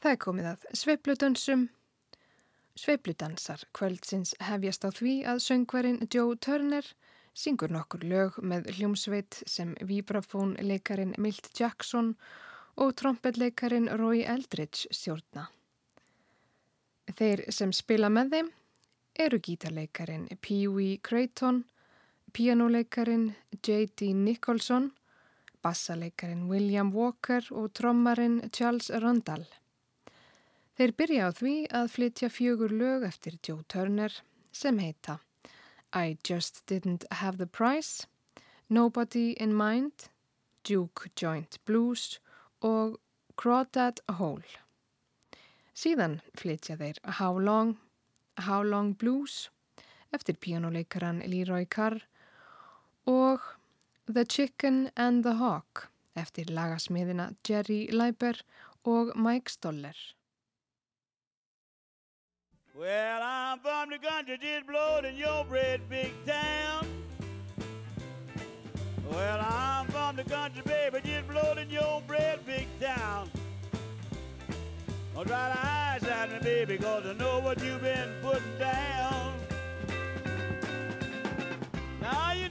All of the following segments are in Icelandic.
Það er komið að sveipludansum. Sveipludansar kvöldsins hefjast á því að söngverinn Joe Turner syngur nokkur lög með hljómsveit sem vibrafónleikarin Milt Jackson og trombetleikarin Roy Eldridge stjórna. Þeir sem spila með þeim eru gítarleikarin Pee-wee Creighton, pianoleikarin J.D. Nicholson, bassaleikarin William Walker og trommarin Charles Rundall. Þeir byrja á því að flytja fjögur lög eftir Joe Turner sem heita I Just Didn't Have the Price, Nobody in Mind, Duke Joint Blues og Crawdad Hole. Síðan flytja þeir How Long, How Long Blues eftir píjánuleikaran Leroy Carr og The Chicken and the Hawk eftir lagasmiðina Jerry Leiber og Mike Stoller. Well, I'm from the country, just blowing your bread big town. Well, I'm from the country, baby, just blowing your bread big town. I'll dry the eyes out of me because I know what you've been putting down. Now you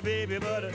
baby, but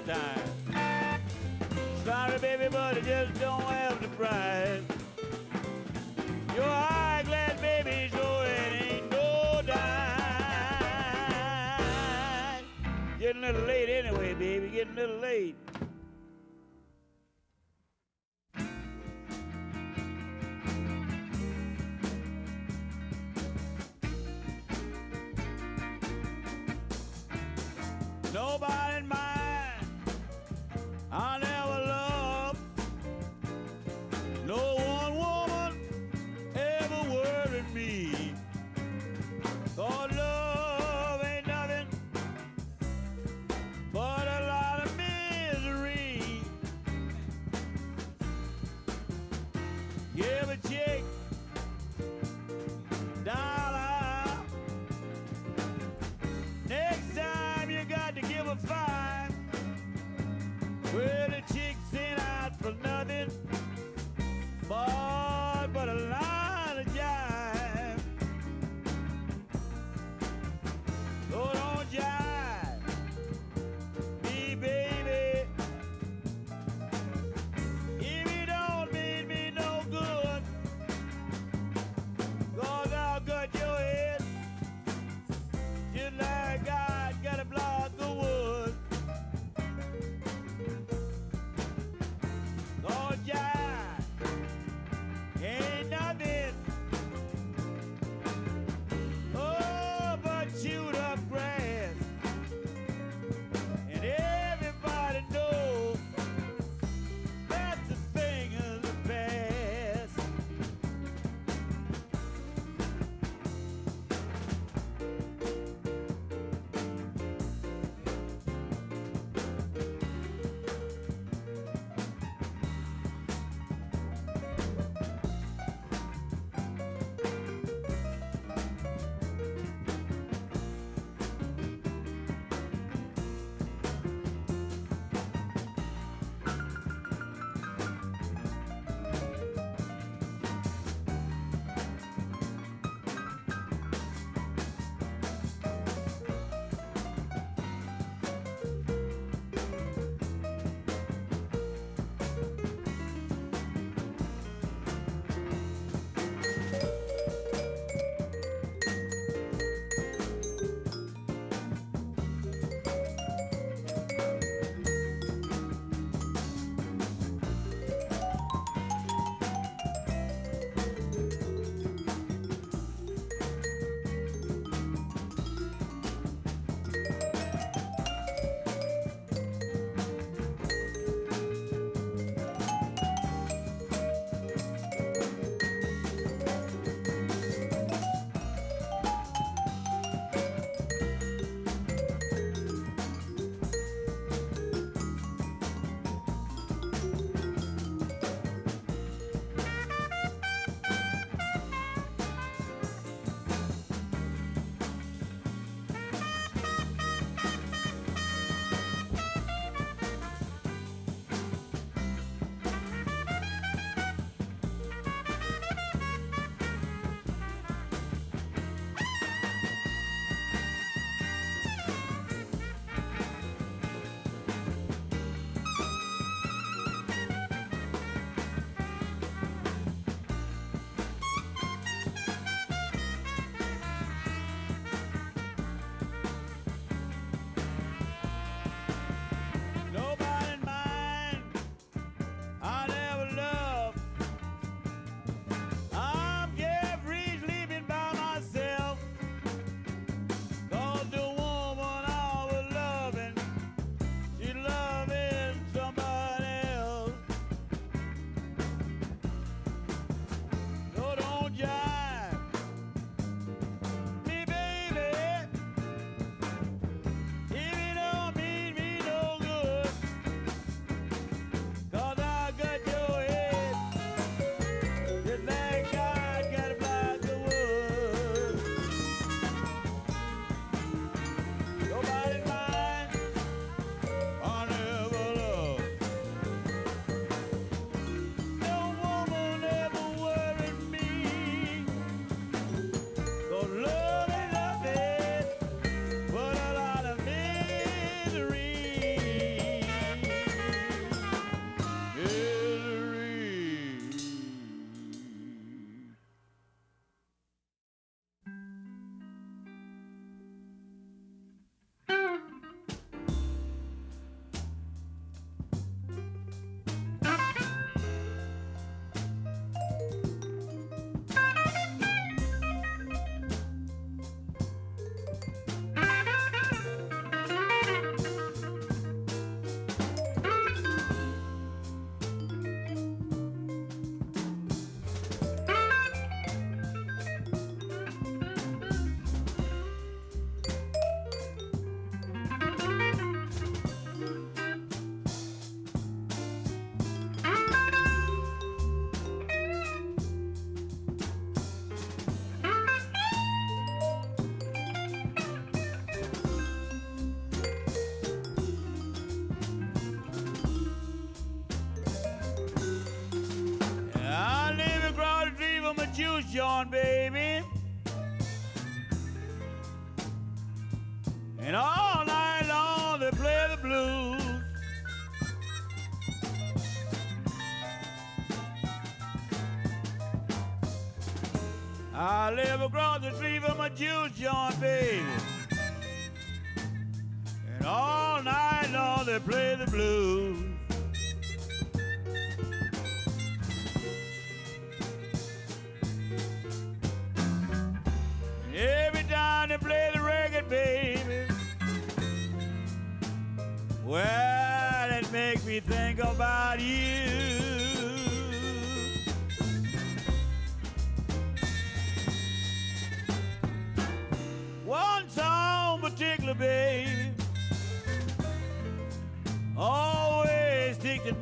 time. Sorry, baby, but I just don't have the price. Your high glass baby, so it ain't no dime. Getting a little late anyway, baby, getting a little late.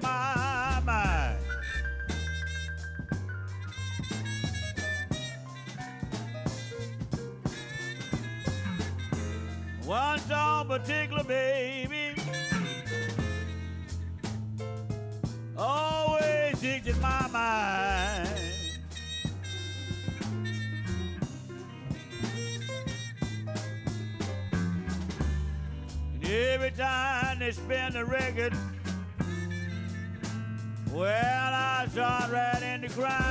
bye bye. One song particular, baby, always sticks in my mind. And Every time they spin the record, cry.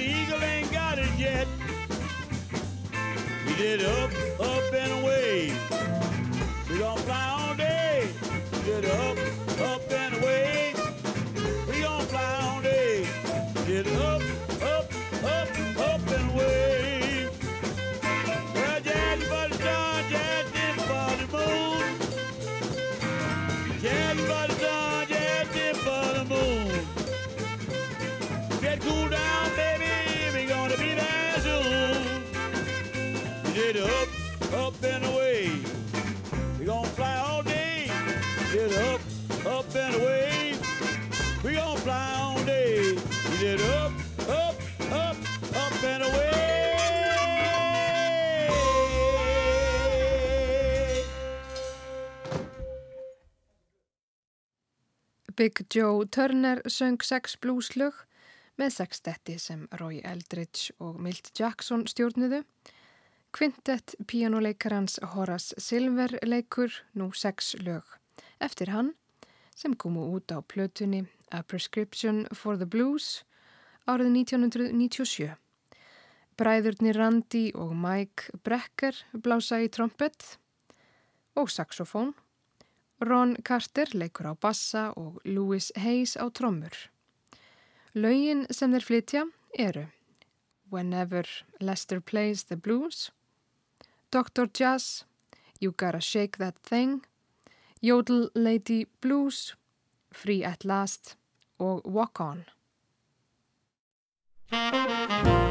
The eagle it up, up, up, up and away. Big Joe Turner söng sex blúslög með sextetti sem Roy Eldridge og Milt Jackson stjórnuðu. Kvintett píjánuleikarans Horace Silver leikur nú sex lög. Eftir hann sem komu út á plötunni A Prescription for the Blues árið 1997. Bræðurnir Randy og Mike Brecker blása í trompet og saxofón. Ron Carter leikur á bassa og Louis Hayes á trommur. Laugin sem þeir flytja eru Whenever Lester Plays the Blues, Dr. Jazz, You Gotta Shake That Thing, Jodel Lady Blues, Free at Last og Walk On. thank you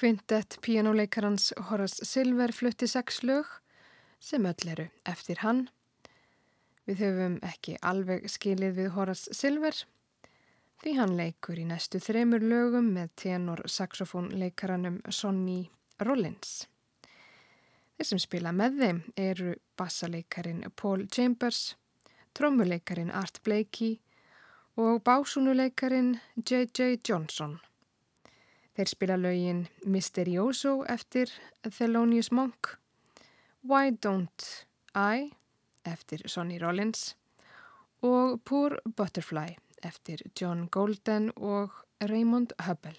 Kvintett píjánuleikarans Horace Silver flutti sex lög sem öll eru eftir hann. Við höfum ekki alveg skilið við Horace Silver því hann leikur í næstu þremur lögum með tenor saxofónleikaranum Sonny Rollins. Þeir sem spila með þeim eru bassaleikarin Paul Chambers, trommuleikarin Art Blakey og básúnuleikarin J.J. Johnson. Þeir spila lögin Mysterioso eftir Thelonious Monk, Why Don't I eftir Sonny Rollins og Poor Butterfly eftir John Golden og Raymond Hubble.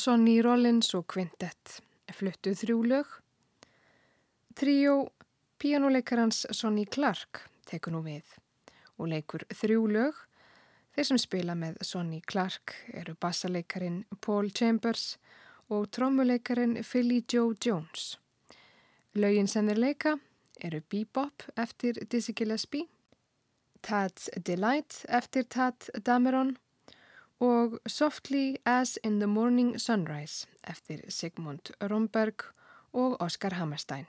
Sonny Rollins og Quintet fluttu þrjú lög. Tríó píjánuleikarans Sonny Clark tekur nú við og leikur þrjú lög. Þeir sem spila með Sonny Clark eru bassaleikarin Paul Chambers og trommuleikarin Philly Joe Jones. Lögin sem þeir leika eru Bebop eftir Dizzy Gillespie, Tad's Delight eftir Tad Dameron og Softly as in the Morning Sunrise eftir Sigmund Romberg og Oskar Hammerstein.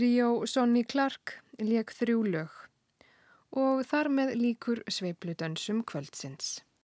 Tríó Sonny Clark leik þrjú lög og þar með líkur sveipludönsum kvöldsins.